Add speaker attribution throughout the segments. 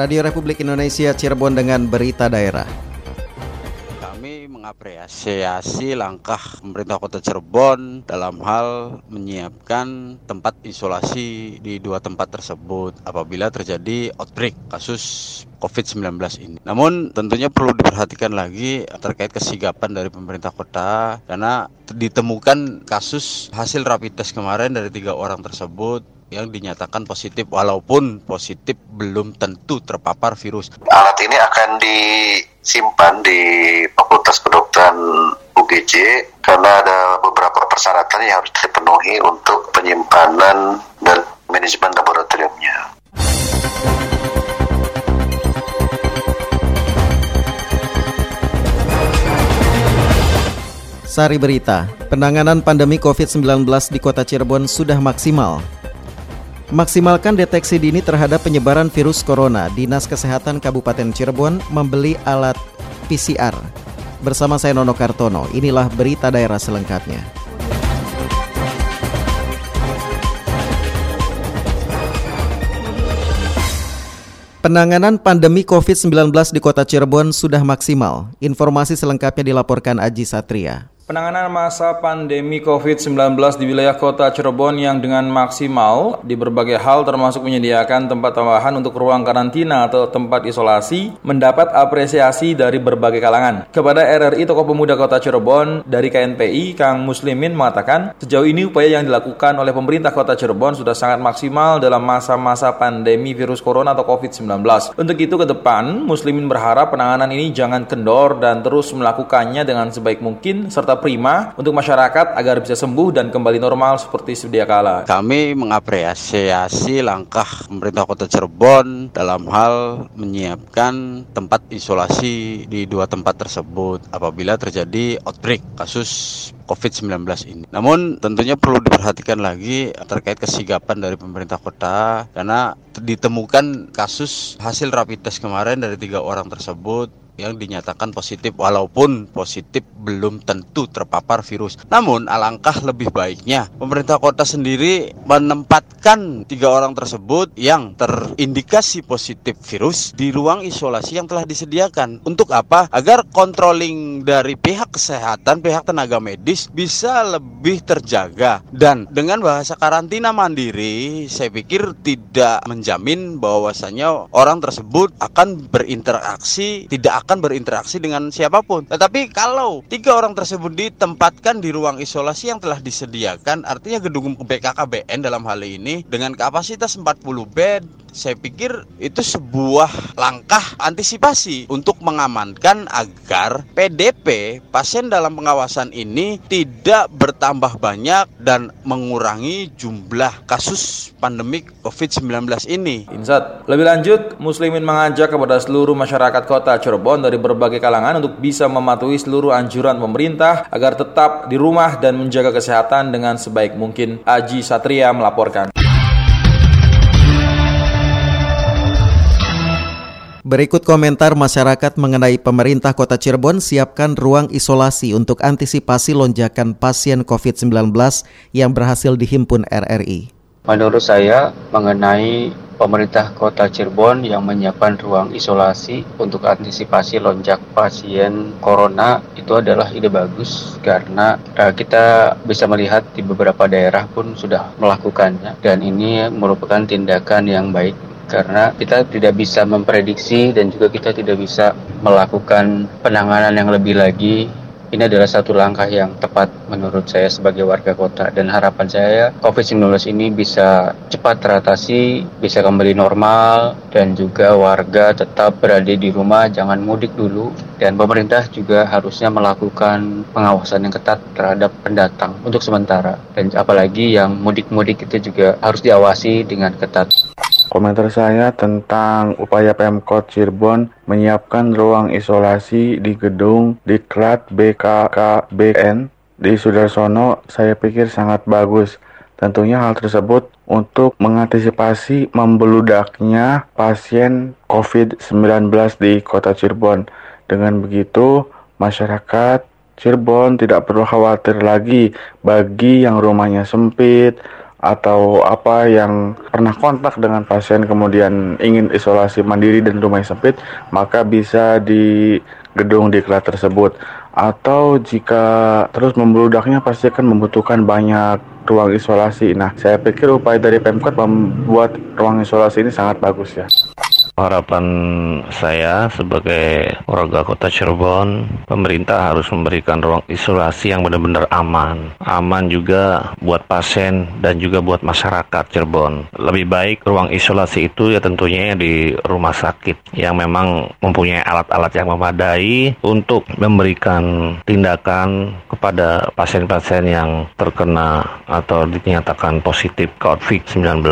Speaker 1: Radio Republik Indonesia Cirebon dengan berita daerah.
Speaker 2: Kami mengapresiasi langkah pemerintah Kota Cirebon dalam hal menyiapkan tempat isolasi di dua tempat tersebut apabila terjadi outbreak kasus COVID-19 ini. Namun tentunya perlu diperhatikan lagi terkait kesigapan dari pemerintah kota karena ditemukan kasus hasil rapid test kemarin dari tiga orang tersebut yang dinyatakan positif walaupun positif belum tentu terpapar virus.
Speaker 3: Alat ini akan disimpan di Fakultas Kedokteran UGJ karena ada beberapa persyaratan yang harus dipenuhi untuk penyimpanan dan manajemen laboratoriumnya.
Speaker 1: Sari Berita, penanganan pandemi COVID-19 di Kota Cirebon sudah maksimal. Maksimalkan deteksi dini terhadap penyebaran virus corona. Dinas Kesehatan Kabupaten Cirebon membeli alat PCR. Bersama saya Nono Kartono, inilah berita daerah selengkapnya. Penanganan pandemi COVID-19 di Kota Cirebon sudah maksimal. Informasi selengkapnya dilaporkan Aji Satria.
Speaker 4: Penanganan masa pandemi COVID-19 di wilayah kota Cirebon yang dengan maksimal di berbagai hal termasuk menyediakan tempat tambahan untuk ruang karantina atau tempat isolasi mendapat apresiasi dari berbagai kalangan. Kepada RRI Tokoh Pemuda Kota Cirebon dari KNPI, Kang Muslimin mengatakan sejauh ini upaya yang dilakukan oleh pemerintah kota Cirebon sudah sangat maksimal dalam masa-masa pandemi virus corona atau COVID-19. Untuk itu ke depan, Muslimin berharap penanganan ini jangan kendor dan terus melakukannya dengan sebaik mungkin serta prima untuk masyarakat agar bisa sembuh dan kembali normal seperti sedia kala.
Speaker 2: Kami mengapresiasi langkah pemerintah Kota Cirebon dalam hal menyiapkan tempat isolasi di dua tempat tersebut apabila terjadi outbreak kasus COVID-19 ini. Namun tentunya perlu diperhatikan lagi terkait kesigapan dari pemerintah kota karena ditemukan kasus hasil rapid test kemarin dari tiga orang tersebut yang dinyatakan positif walaupun positif belum tentu terpapar virus. Namun alangkah lebih baiknya pemerintah kota sendiri menempatkan tiga orang tersebut yang terindikasi positif virus di ruang isolasi yang telah disediakan. Untuk apa? Agar controlling dari pihak kesehatan, pihak tenaga medis bisa lebih terjaga dan dengan bahasa karantina mandiri saya pikir tidak menjamin bahwasanya orang tersebut akan berinteraksi tidak akan akan berinteraksi dengan siapa pun. Tetapi kalau tiga orang tersebut ditempatkan di ruang isolasi yang telah disediakan, artinya gedung BKKBN dalam hal ini dengan kapasitas 40 bed, saya pikir itu sebuah langkah antisipasi untuk mengamankan agar PDP pasien dalam pengawasan ini tidak bertambah banyak dan mengurangi jumlah kasus pandemik COVID-19 ini.
Speaker 4: Insat, lebih lanjut, Muslimin mengajak kepada seluruh masyarakat kota Cirebon dari berbagai kalangan untuk bisa mematuhi seluruh anjuran pemerintah agar tetap di rumah dan menjaga kesehatan dengan sebaik mungkin. Aji Satria melaporkan.
Speaker 1: Berikut komentar masyarakat mengenai pemerintah kota Cirebon siapkan ruang isolasi untuk antisipasi lonjakan pasien COVID-19 yang berhasil dihimpun RRI.
Speaker 5: Menurut saya mengenai pemerintah kota Cirebon yang menyiapkan ruang isolasi untuk antisipasi lonjak pasien corona itu adalah ide bagus karena uh, kita bisa melihat di beberapa daerah pun sudah melakukannya dan ini merupakan tindakan yang baik karena kita tidak bisa memprediksi dan juga kita tidak bisa melakukan penanganan yang lebih lagi. Ini adalah satu langkah yang tepat menurut saya sebagai warga kota. Dan harapan saya COVID-19 ini bisa cepat teratasi, bisa kembali normal dan juga warga tetap berada di rumah, jangan mudik dulu. Dan pemerintah juga harusnya melakukan pengawasan yang ketat terhadap pendatang untuk sementara. Dan apalagi yang mudik-mudik itu juga harus diawasi dengan ketat.
Speaker 6: Komentar saya tentang upaya Pemkot Cirebon menyiapkan ruang isolasi di gedung Diklat BKKBN di Sudarsono saya pikir sangat bagus. Tentunya hal tersebut untuk mengantisipasi membeludaknya pasien COVID-19 di kota Cirebon. Dengan begitu, masyarakat Cirebon tidak perlu khawatir lagi bagi yang rumahnya sempit atau apa yang pernah kontak dengan pasien kemudian ingin isolasi mandiri dan rumah sempit, maka bisa di gedung diklat tersebut. Atau jika terus membludaknya pasti akan membutuhkan banyak ruang isolasi. Nah, saya pikir upaya dari Pemkot membuat ruang isolasi ini sangat bagus ya.
Speaker 7: Harapan saya sebagai warga kota Cirebon, pemerintah harus memberikan ruang isolasi yang benar-benar aman. Aman juga buat pasien dan juga buat masyarakat Cirebon. Lebih baik ruang isolasi itu ya tentunya di rumah sakit yang memang mempunyai alat-alat yang memadai untuk memberikan tindakan kepada pasien-pasien yang terkena atau dinyatakan positif COVID-19.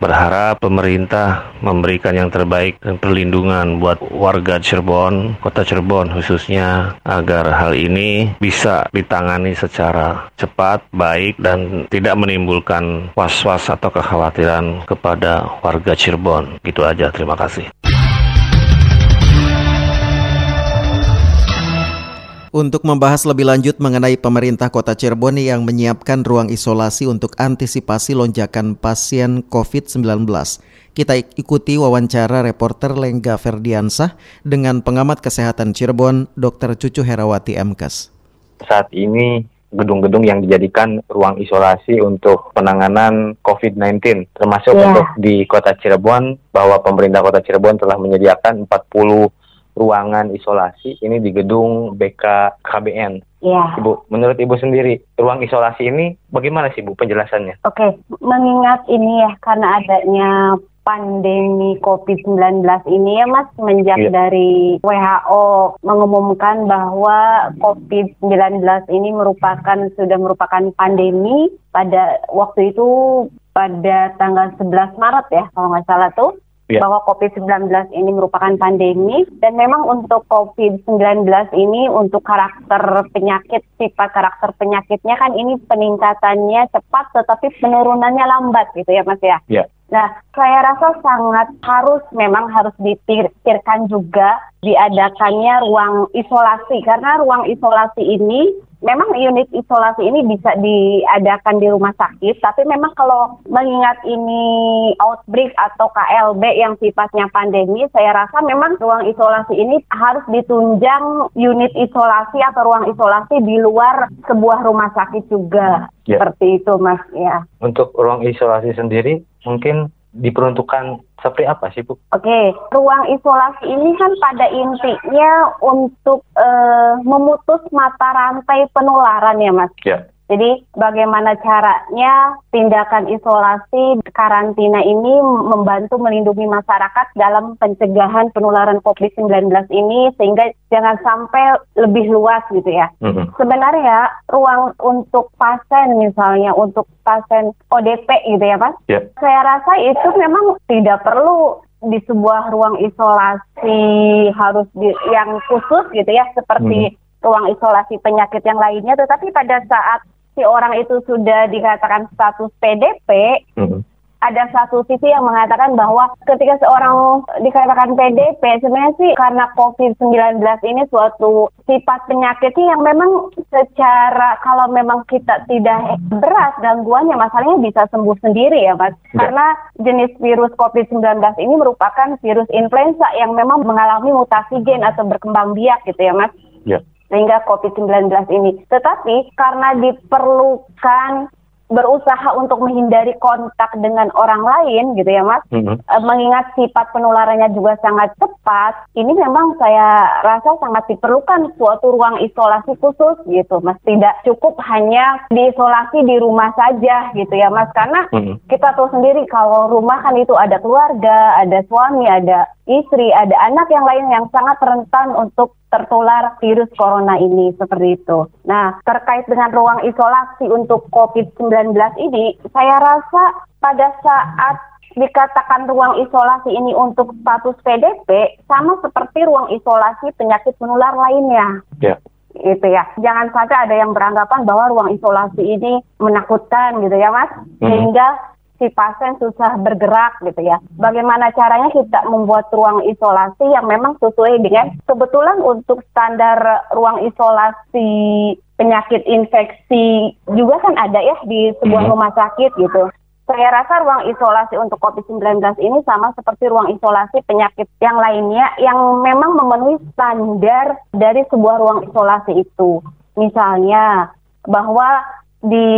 Speaker 7: Berharap pemerintah memberikan yang terbaik terbaik dan perlindungan buat warga Cirebon, kota Cirebon khususnya agar hal ini bisa ditangani secara cepat, baik dan tidak menimbulkan was-was atau kekhawatiran kepada warga Cirebon. Gitu aja, terima kasih.
Speaker 1: Untuk membahas lebih lanjut mengenai pemerintah kota Cirebon yang menyiapkan ruang isolasi untuk antisipasi lonjakan pasien COVID-19, kita ikuti wawancara reporter Lengga Ferdiansah dengan pengamat kesehatan Cirebon, Dr. Cucu Herawati MKes.
Speaker 8: Saat ini gedung-gedung yang dijadikan ruang isolasi untuk penanganan COVID-19, termasuk yeah. untuk di kota Cirebon, bahwa pemerintah kota Cirebon telah menyediakan 40 ruangan isolasi ini di gedung BKKBN.
Speaker 9: Iya.
Speaker 8: Ibu, menurut Ibu sendiri, ruang isolasi ini bagaimana sih Bu penjelasannya?
Speaker 9: Oke, mengingat ini ya karena adanya pandemi COVID-19 ini ya Mas semenjak yeah. dari WHO mengumumkan bahwa COVID-19 ini merupakan sudah merupakan pandemi pada waktu itu pada tanggal 11 Maret ya kalau nggak salah tuh yeah. bahwa COVID-19 ini merupakan pandemi dan memang untuk COVID-19 ini untuk karakter penyakit sifat karakter penyakitnya kan ini peningkatannya cepat tetapi penurunannya lambat gitu ya Mas ya.
Speaker 8: Yeah.
Speaker 9: Nah, saya rasa sangat harus memang harus dipikirkan juga diadakannya ruang isolasi karena ruang isolasi ini memang unit isolasi ini bisa diadakan di rumah sakit, tapi memang kalau mengingat ini outbreak atau KLB yang sifatnya pandemi, saya rasa memang ruang isolasi ini harus ditunjang unit isolasi atau ruang isolasi di luar sebuah rumah sakit juga. Ya. Seperti itu, Mas. Ya.
Speaker 8: Untuk ruang isolasi sendiri, mungkin diperuntukkan seperti apa sih Bu?
Speaker 9: Oke, ruang isolasi ini kan pada intinya untuk uh, memutus mata rantai penularan ya Mas.
Speaker 8: Ya.
Speaker 9: Jadi bagaimana caranya tindakan isolasi karantina ini membantu melindungi masyarakat dalam pencegahan penularan COVID-19 ini sehingga jangan sampai lebih luas gitu ya. Mm-hmm. Sebenarnya ruang untuk pasien misalnya untuk pasien ODP gitu ya Mas.
Speaker 8: Yeah.
Speaker 9: Saya rasa itu memang tidak perlu di sebuah ruang isolasi harus di, yang khusus gitu ya seperti hmm ruang isolasi penyakit yang lainnya, tetapi pada saat si orang itu sudah dikatakan status PDP, mm-hmm. ada satu sisi yang mengatakan bahwa ketika seorang dikatakan PDP, sebenarnya sih karena COVID-19 ini suatu sifat penyakitnya yang memang secara kalau memang kita tidak berat gangguannya, masalahnya bisa sembuh sendiri ya Mas. Yeah. Karena jenis virus COVID-19 ini merupakan virus influenza yang memang mengalami mutasi gen atau berkembang biak gitu ya Mas.
Speaker 8: Yeah
Speaker 9: sehingga COVID-19 ini. Tetapi karena diperlukan berusaha untuk menghindari kontak dengan orang lain gitu ya mas mm-hmm. mengingat sifat penularannya juga sangat cepat ini memang saya rasa sangat diperlukan suatu ruang isolasi khusus gitu mas tidak cukup hanya diisolasi di rumah saja gitu ya mas karena mm-hmm. kita tahu sendiri kalau rumah kan itu ada keluarga ada suami ada istri, ada anak yang lain yang sangat rentan untuk tertular virus corona ini seperti itu. Nah, terkait dengan ruang isolasi untuk COVID-19 ini, saya rasa pada saat dikatakan ruang isolasi ini untuk status PDP sama seperti ruang isolasi penyakit menular lainnya.
Speaker 8: Ya.
Speaker 9: Itu ya. Jangan sampai ada yang beranggapan bahwa ruang isolasi ini menakutkan gitu ya, Mas. Hmm. Sehingga si pasien susah bergerak gitu ya. Bagaimana caranya kita membuat ruang isolasi yang memang sesuai dengan kebetulan untuk standar ruang isolasi penyakit infeksi juga kan ada ya di sebuah hmm. rumah sakit gitu. Saya rasa ruang isolasi untuk COVID-19 ini sama seperti ruang isolasi penyakit yang lainnya yang memang memenuhi standar dari sebuah ruang isolasi itu. Misalnya bahwa di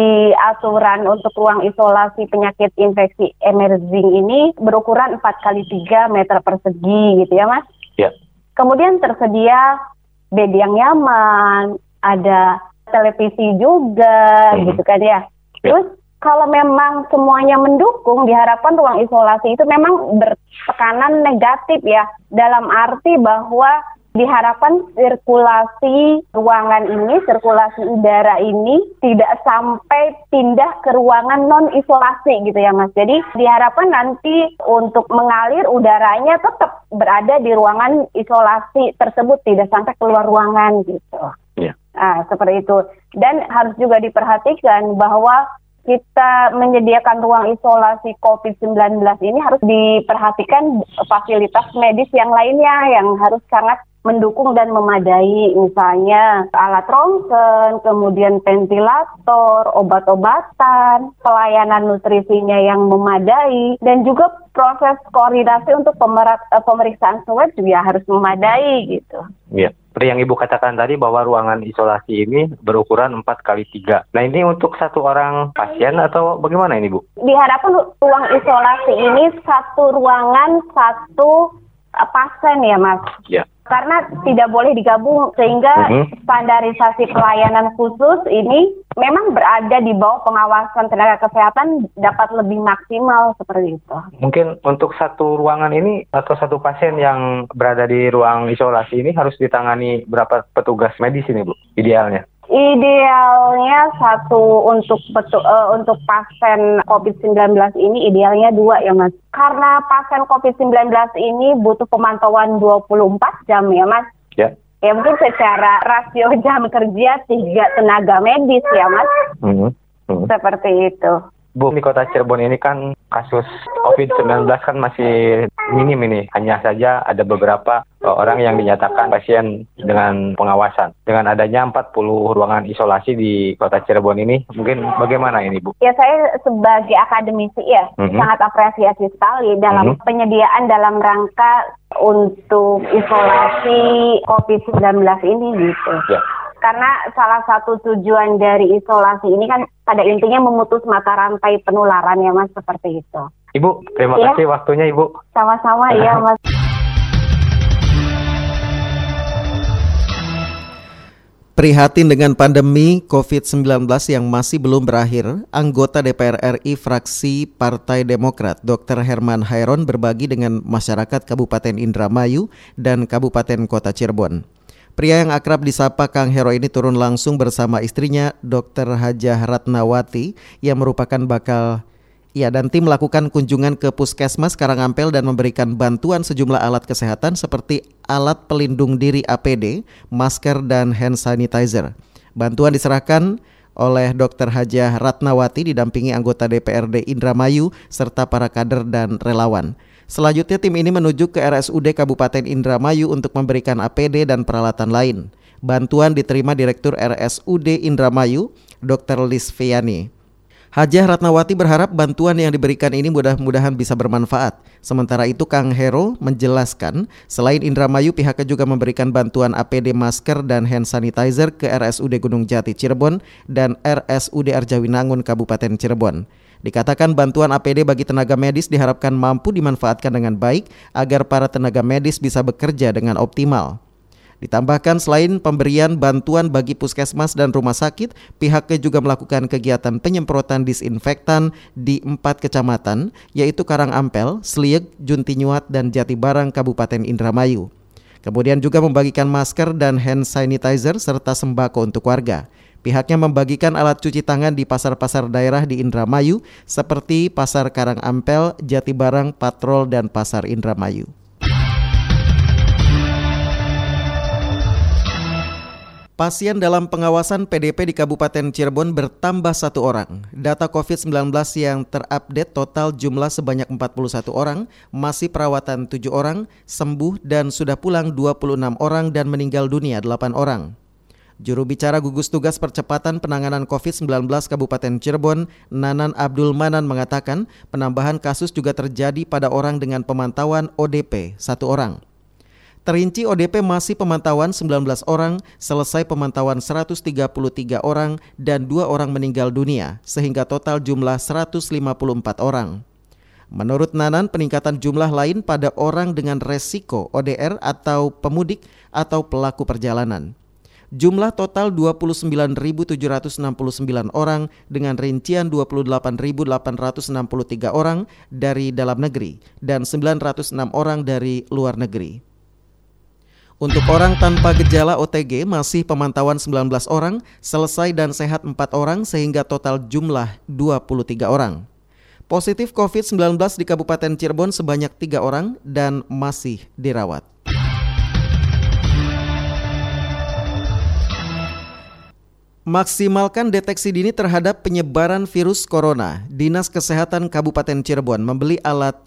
Speaker 9: aturan untuk ruang isolasi penyakit infeksi emerging ini berukuran 4 kali 3 meter persegi gitu ya Mas?
Speaker 8: Ya.
Speaker 9: Kemudian tersedia bed yang nyaman, ada televisi juga hmm. gitu kan ya. ya. Terus kalau memang semuanya mendukung, diharapkan ruang isolasi itu memang bertekanan negatif ya, dalam arti bahwa diharapkan sirkulasi ruangan ini, sirkulasi udara ini tidak sampai pindah ke ruangan non isolasi gitu ya Mas. Jadi diharapkan nanti untuk mengalir udaranya tetap berada di ruangan isolasi tersebut, tidak sampai keluar ruangan gitu.
Speaker 8: Yeah.
Speaker 9: Nah, seperti itu. Dan harus juga diperhatikan bahwa kita menyediakan ruang isolasi COVID-19 ini harus diperhatikan fasilitas medis yang lainnya yang harus sangat mendukung dan memadai misalnya alat rongsen, kemudian ventilator, obat-obatan, pelayanan nutrisinya yang memadai dan juga proses koordinasi untuk eh, pemeriksaan swab juga harus memadai gitu.
Speaker 8: Iya seperti yang Ibu katakan tadi bahwa ruangan isolasi ini berukuran 4 kali 3. Nah ini untuk satu orang pasien atau bagaimana ini Bu?
Speaker 9: Diharapkan ruang isolasi ini satu ruangan satu eh, pasien ya Mas?
Speaker 8: Ya
Speaker 9: karena tidak boleh digabung sehingga uh-huh. standarisasi pelayanan khusus ini memang berada di bawah pengawasan tenaga kesehatan dapat lebih maksimal seperti itu.
Speaker 8: Mungkin untuk satu ruangan ini atau satu pasien yang berada di ruang isolasi ini harus ditangani berapa petugas medis ini Bu idealnya?
Speaker 9: Idealnya satu untuk betul uh, untuk pasien COVID-19 ini idealnya dua ya Mas. Karena pasien COVID-19 ini butuh pemantauan 24 jam ya Mas.
Speaker 8: Ya.
Speaker 9: Ya mungkin secara rasio jam kerja tiga tenaga medis ya Mas. Mm -hmm. Mm -hmm. Seperti itu.
Speaker 8: Bu, di kota Cirebon ini kan kasus COVID-19 kan masih minim ini. Hanya saja ada beberapa orang yang dinyatakan pasien dengan pengawasan. Dengan adanya 40 ruangan isolasi di kota Cirebon ini, mungkin bagaimana ini Bu?
Speaker 9: Ya saya sebagai akademisi ya, mm -hmm. sangat apresiasi sekali dalam mm -hmm. penyediaan dalam rangka untuk isolasi COVID-19 ini gitu.
Speaker 8: Ya
Speaker 9: karena salah satu tujuan dari isolasi ini kan pada intinya memutus mata rantai penularan ya mas seperti itu.
Speaker 8: Ibu, terima ya. kasih waktunya Ibu.
Speaker 9: Sama-sama ya mas.
Speaker 1: Prihatin dengan pandemi COVID-19 yang masih belum berakhir, anggota DPR RI fraksi Partai Demokrat Dr. Herman Hairon berbagi dengan masyarakat Kabupaten Indramayu dan Kabupaten Kota Cirebon. Pria yang akrab disapa Kang Hero ini turun langsung bersama istrinya Dr. Hajah Ratnawati yang merupakan bakal Ya, dan tim melakukan kunjungan ke Puskesmas Karangampel dan memberikan bantuan sejumlah alat kesehatan seperti alat pelindung diri APD, masker, dan hand sanitizer. Bantuan diserahkan oleh Dr. Hajah Ratnawati didampingi anggota DPRD Indramayu serta para kader dan relawan. Selanjutnya tim ini menuju ke RSUD Kabupaten Indramayu untuk memberikan APD dan peralatan lain. Bantuan diterima Direktur RSUD Indramayu, Dr. Lisviani. Hajah Ratnawati berharap bantuan yang diberikan ini mudah-mudahan bisa bermanfaat. Sementara itu Kang Hero menjelaskan, selain Indramayu pihaknya juga memberikan bantuan APD masker dan hand sanitizer ke RSUD Gunung Jati Cirebon dan RSUD Arjawinangun Kabupaten Cirebon. Dikatakan bantuan APD bagi tenaga medis diharapkan mampu dimanfaatkan dengan baik agar para tenaga medis bisa bekerja dengan optimal. Ditambahkan selain pemberian bantuan bagi puskesmas dan rumah sakit, pihaknya juga melakukan kegiatan penyemprotan disinfektan di empat kecamatan, yaitu Karangampel, Sliek, Juntinyuat, dan Jatibarang Kabupaten Indramayu. Kemudian juga membagikan masker dan hand sanitizer serta sembako untuk warga. Pihaknya membagikan alat cuci tangan di pasar-pasar daerah di Indramayu seperti Pasar Karang Ampel, Jatibarang, Patrol, dan Pasar Indramayu. Pasien dalam pengawasan PDP di Kabupaten Cirebon bertambah satu orang. Data COVID-19 yang terupdate total jumlah sebanyak 41 orang, masih perawatan 7 orang, sembuh dan sudah pulang 26 orang dan meninggal dunia 8 orang. Juru bicara gugus tugas percepatan penanganan COVID-19 Kabupaten Cirebon, Nanan Abdul Manan mengatakan penambahan kasus juga terjadi pada orang dengan pemantauan ODP, satu orang. Terinci ODP masih pemantauan 19 orang, selesai pemantauan 133 orang dan dua orang meninggal dunia, sehingga total jumlah 154 orang. Menurut Nanan, peningkatan jumlah lain pada orang dengan resiko ODR atau pemudik atau pelaku perjalanan. Jumlah total 29.769 orang dengan rincian 28.863 orang dari dalam negeri dan 906 orang dari luar negeri. Untuk orang tanpa gejala OTG masih pemantauan 19 orang, selesai dan sehat 4 orang sehingga total jumlah 23 orang. Positif COVID-19 di Kabupaten Cirebon sebanyak 3 orang dan masih dirawat. Maksimalkan deteksi dini terhadap penyebaran virus corona. Dinas Kesehatan Kabupaten Cirebon membeli alat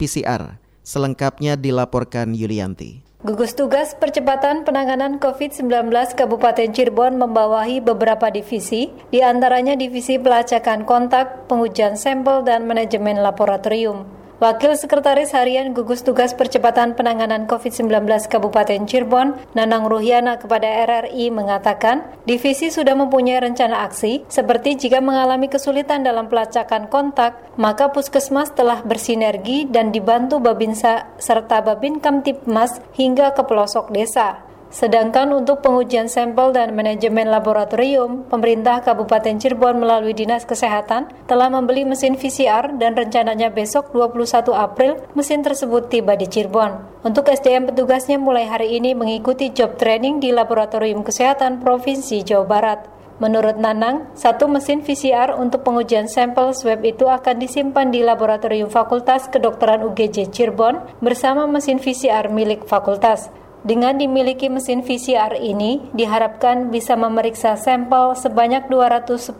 Speaker 1: PCR. Selengkapnya dilaporkan Yulianti.
Speaker 10: Gugus Tugas Percepatan Penanganan COVID-19 Kabupaten Cirebon membawahi beberapa divisi, di antaranya Divisi Pelacakan Kontak, Pengujian Sampel, dan Manajemen Laboratorium. Wakil Sekretaris Harian Gugus Tugas Percepatan Penanganan COVID-19 Kabupaten Cirebon, Nanang Ruhiana kepada RRI mengatakan, divisi sudah mempunyai rencana aksi, seperti jika mengalami kesulitan dalam pelacakan kontak, maka puskesmas telah bersinergi dan dibantu Babinsa serta Babin Kamtipmas hingga ke pelosok desa. Sedangkan untuk pengujian sampel dan manajemen laboratorium, pemerintah Kabupaten Cirebon melalui Dinas Kesehatan telah membeli mesin PCR dan rencananya besok 21 April mesin tersebut tiba di Cirebon. Untuk SDM petugasnya mulai hari ini mengikuti job training di Laboratorium Kesehatan Provinsi Jawa Barat. Menurut Nanang, satu mesin PCR untuk pengujian sampel swab itu akan disimpan di Laboratorium Fakultas Kedokteran UGJ Cirebon bersama mesin PCR milik fakultas. Dengan dimiliki mesin PCR ini, diharapkan bisa memeriksa sampel sebanyak 210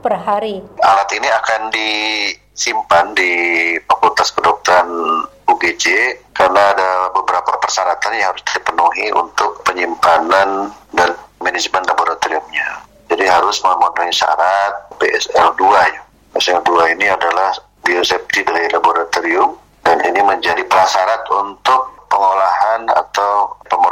Speaker 10: per hari.
Speaker 3: Alat ini akan disimpan di Fakultas Kedokteran UGJ karena ada beberapa persyaratan yang harus dipenuhi untuk penyimpanan dan manajemen laboratoriumnya. Jadi harus memenuhi syarat BSL 2 ya. BSL 2 ini adalah biosafety dari laboratorium dan ini menjadi prasyarat untuk pengolahan atau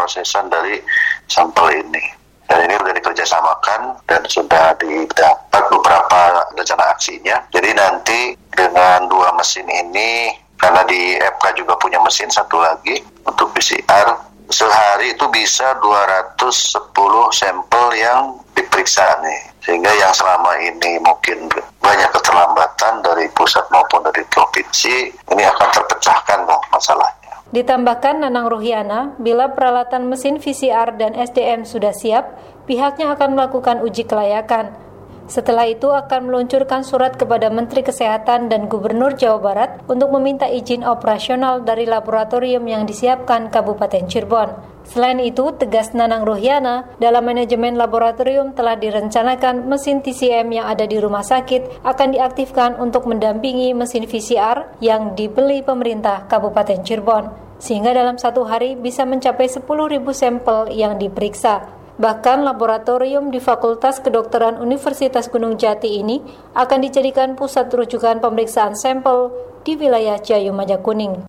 Speaker 3: pemrosesan dari sampel ini. Dan ini sudah dikerjasamakan dan sudah didapat beberapa rencana aksinya. Jadi nanti dengan dua mesin ini, karena di FK juga punya mesin satu lagi untuk PCR, sehari itu bisa 210 sampel yang diperiksa nih. Sehingga yang selama ini mungkin banyak keterlambatan dari pusat maupun dari provinsi, ini akan terpecahkan dong masalahnya.
Speaker 10: Ditambahkan Nanang Ruhiana, bila peralatan mesin VCR dan SDM sudah siap, pihaknya akan melakukan uji kelayakan. Setelah itu akan meluncurkan surat kepada Menteri Kesehatan dan Gubernur Jawa Barat untuk meminta izin operasional dari laboratorium yang disiapkan Kabupaten Cirebon. Selain itu, tegas Nanang Ruhiana, dalam manajemen laboratorium telah direncanakan mesin TCM yang ada di rumah sakit akan diaktifkan untuk mendampingi mesin VCR yang dibeli pemerintah Kabupaten Cirebon, sehingga dalam satu hari bisa mencapai 10.000 sampel yang diperiksa. Bahkan laboratorium di Fakultas Kedokteran Universitas Gunung Jati ini akan dijadikan pusat rujukan pemeriksaan sampel di wilayah Jayu Majakuning.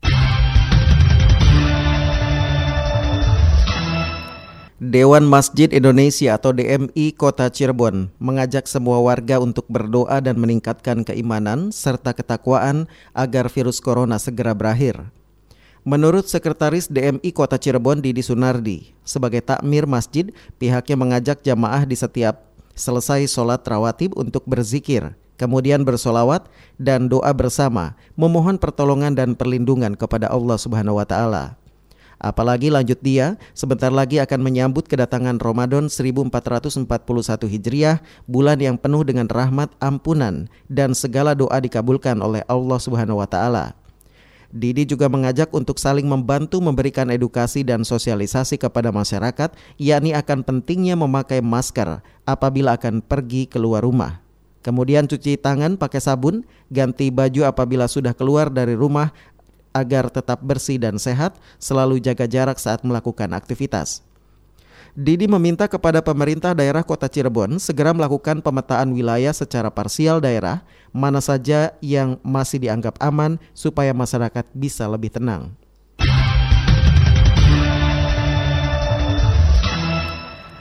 Speaker 1: Dewan Masjid Indonesia atau DMI Kota Cirebon mengajak semua warga untuk berdoa dan meningkatkan keimanan serta ketakwaan agar virus corona segera berakhir. Menurut Sekretaris DMI Kota Cirebon Didi Sunardi, sebagai takmir masjid, pihaknya mengajak jamaah di setiap selesai sholat rawatib untuk berzikir, kemudian bersolawat dan doa bersama, memohon pertolongan dan perlindungan kepada Allah Subhanahu wa Ta'ala. Apalagi lanjut dia, sebentar lagi akan menyambut kedatangan Ramadan 1441 Hijriah, bulan yang penuh dengan rahmat ampunan dan segala doa dikabulkan oleh Allah Subhanahu wa taala. Didi juga mengajak untuk saling membantu memberikan edukasi dan sosialisasi kepada masyarakat, yakni akan pentingnya memakai masker apabila akan pergi keluar rumah. Kemudian cuci tangan pakai sabun, ganti baju apabila sudah keluar dari rumah agar tetap bersih dan sehat, selalu jaga jarak saat melakukan aktivitas. Didi meminta kepada pemerintah daerah Kota Cirebon segera melakukan pemetaan wilayah secara parsial daerah mana saja yang masih dianggap aman supaya masyarakat bisa lebih tenang.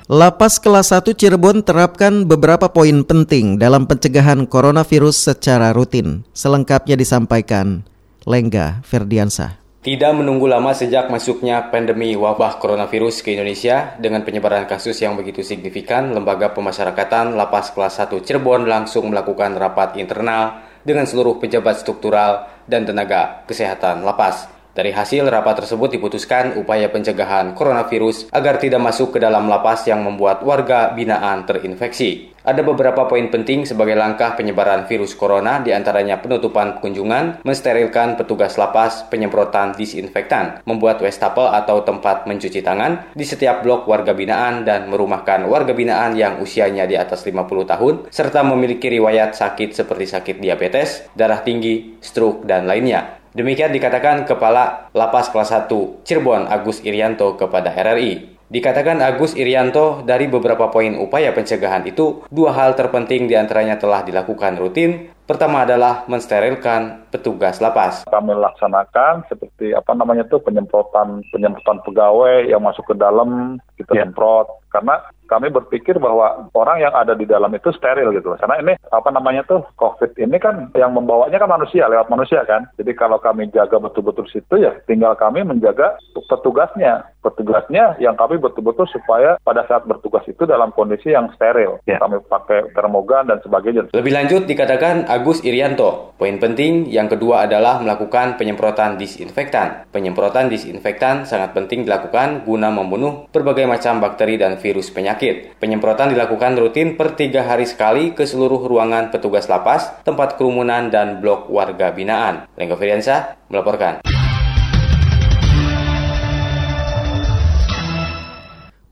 Speaker 1: Lapas kelas 1 Cirebon terapkan beberapa poin penting dalam pencegahan coronavirus secara rutin. Selengkapnya disampaikan Lengga Ferdiansah.
Speaker 11: Tidak menunggu lama sejak masuknya pandemi wabah coronavirus ke Indonesia dengan penyebaran kasus yang begitu signifikan, Lembaga Pemasyarakatan Lapas Kelas 1 Cirebon langsung melakukan rapat internal dengan seluruh pejabat struktural dan tenaga kesehatan lapas. Dari hasil rapat tersebut diputuskan upaya pencegahan coronavirus agar tidak masuk ke dalam lapas yang membuat warga binaan terinfeksi. Ada beberapa poin penting sebagai langkah penyebaran virus corona, di antaranya penutupan kunjungan, mensterilkan petugas lapas, penyemprotan disinfektan, membuat wastafel atau tempat mencuci tangan di setiap blok warga binaan dan merumahkan warga binaan yang usianya di atas 50 tahun, serta memiliki riwayat sakit seperti sakit diabetes, darah tinggi, stroke, dan lainnya. Demikian dikatakan Kepala Lapas Kelas 1 Cirebon Agus Irianto kepada RRI. Dikatakan Agus Irianto dari beberapa poin upaya pencegahan itu, dua hal terpenting di antaranya telah dilakukan rutin. Pertama adalah mensterilkan petugas lapas.
Speaker 12: Kami laksanakan seperti apa namanya itu penyemprotan penyemprotan pegawai yang masuk ke dalam kita yeah. semprot karena kami berpikir bahwa orang yang ada di dalam itu steril gitu loh. Karena ini apa namanya tuh COVID ini kan yang membawanya kan manusia lewat manusia kan. Jadi kalau kami jaga betul-betul situ ya tinggal kami menjaga petugasnya. Petugasnya yang kami betul-betul supaya pada saat bertugas itu dalam kondisi yang steril. Ya. Kami pakai termogan dan sebagainya.
Speaker 11: Lebih lanjut dikatakan Agus Irianto, poin penting yang kedua adalah melakukan penyemprotan disinfektan. Penyemprotan disinfektan sangat penting dilakukan guna membunuh berbagai macam bakteri dan virus penyakit penyakit. Penyemprotan dilakukan rutin per tiga hari sekali ke seluruh ruangan petugas lapas, tempat kerumunan, dan blok warga binaan. Lengga Firiansa melaporkan.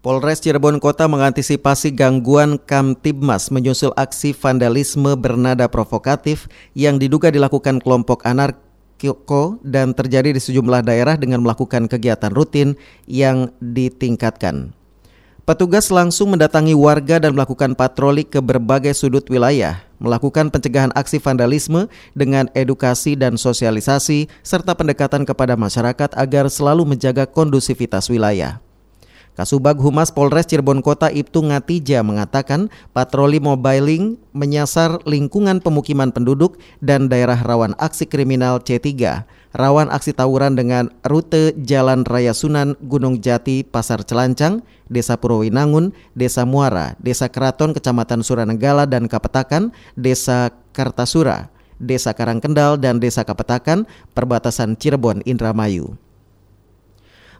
Speaker 1: Polres Cirebon Kota mengantisipasi gangguan Kamtibmas menyusul aksi vandalisme bernada provokatif yang diduga dilakukan kelompok anarko dan terjadi di sejumlah daerah dengan melakukan kegiatan rutin yang ditingkatkan. Petugas langsung mendatangi warga dan melakukan patroli ke berbagai sudut wilayah, melakukan pencegahan aksi vandalisme dengan edukasi dan sosialisasi, serta pendekatan kepada masyarakat agar selalu menjaga kondusivitas wilayah. Kasubag Humas Polres Cirebon Kota Ibtu Ngatija mengatakan patroli mobiling menyasar lingkungan pemukiman penduduk dan daerah rawan aksi kriminal C3 rawan aksi tawuran dengan rute Jalan Raya Sunan, Gunung Jati, Pasar Celancang, Desa Purwinangun, Desa Muara, Desa Keraton, Kecamatan Suranenggala dan Kapetakan, Desa Kartasura, Desa Karangkendal dan Desa Kapetakan, perbatasan Cirebon, Indramayu.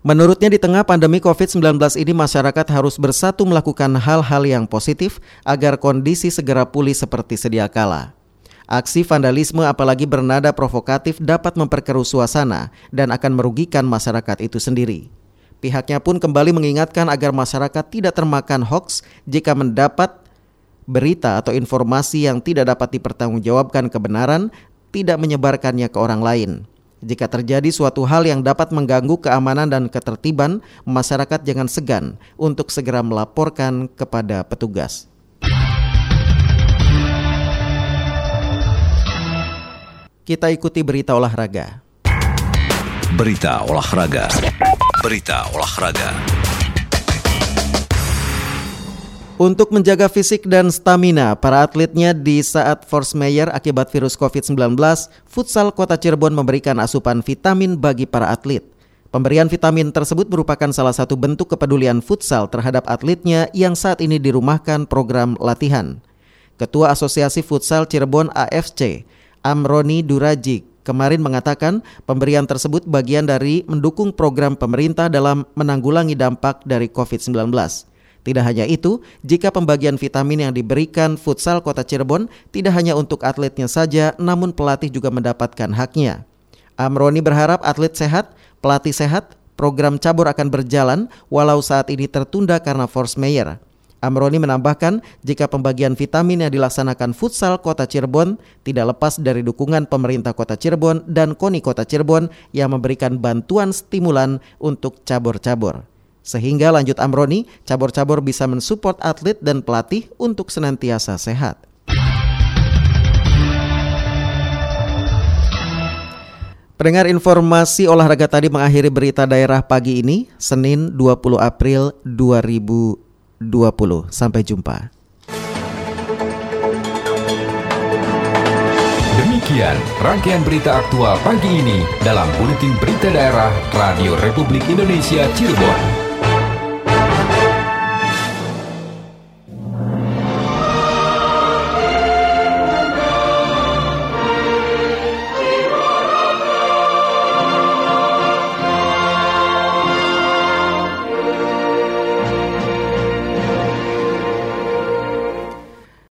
Speaker 1: Menurutnya di tengah pandemi COVID-19 ini masyarakat harus bersatu melakukan hal-hal yang positif agar kondisi segera pulih seperti sedia kala. Aksi vandalisme apalagi bernada provokatif dapat memperkeruh suasana dan akan merugikan masyarakat itu sendiri. Pihaknya pun kembali mengingatkan agar masyarakat tidak termakan hoax jika mendapat berita atau informasi yang tidak dapat dipertanggungjawabkan kebenaran, tidak menyebarkannya ke orang lain. Jika terjadi suatu hal yang dapat mengganggu keamanan dan ketertiban, masyarakat jangan segan untuk segera melaporkan kepada petugas. Kita ikuti berita olahraga.
Speaker 13: Berita olahraga. Berita olahraga.
Speaker 1: Untuk menjaga fisik dan stamina para atletnya di saat force mayor akibat virus COVID-19, Futsal Kota Cirebon memberikan asupan vitamin bagi para atlet. Pemberian vitamin tersebut merupakan salah satu bentuk kepedulian futsal terhadap atletnya yang saat ini dirumahkan program latihan. Ketua Asosiasi Futsal Cirebon AFC, Amroni Duraji kemarin mengatakan pemberian tersebut bagian dari mendukung program pemerintah dalam menanggulangi dampak dari COVID-19. Tidak hanya itu, jika pembagian vitamin yang diberikan futsal kota Cirebon tidak hanya untuk atletnya saja, namun pelatih juga mendapatkan haknya. Amroni berharap atlet sehat, pelatih sehat, program cabur akan berjalan walau saat ini tertunda karena force mayor. Amroni menambahkan jika pembagian vitamin yang dilaksanakan futsal Kota Cirebon tidak lepas dari dukungan pemerintah Kota Cirebon dan KONI Kota Cirebon yang memberikan bantuan stimulan untuk cabur-cabur. Sehingga lanjut Amroni, cabur-cabur bisa mensupport atlet dan pelatih untuk senantiasa sehat. Pendengar informasi olahraga tadi mengakhiri berita daerah pagi ini, Senin 20 April 2020. Sampai jumpa.
Speaker 13: Demikian rangkaian berita aktual pagi ini dalam Buletin Berita Daerah Radio Republik Indonesia Cirebon.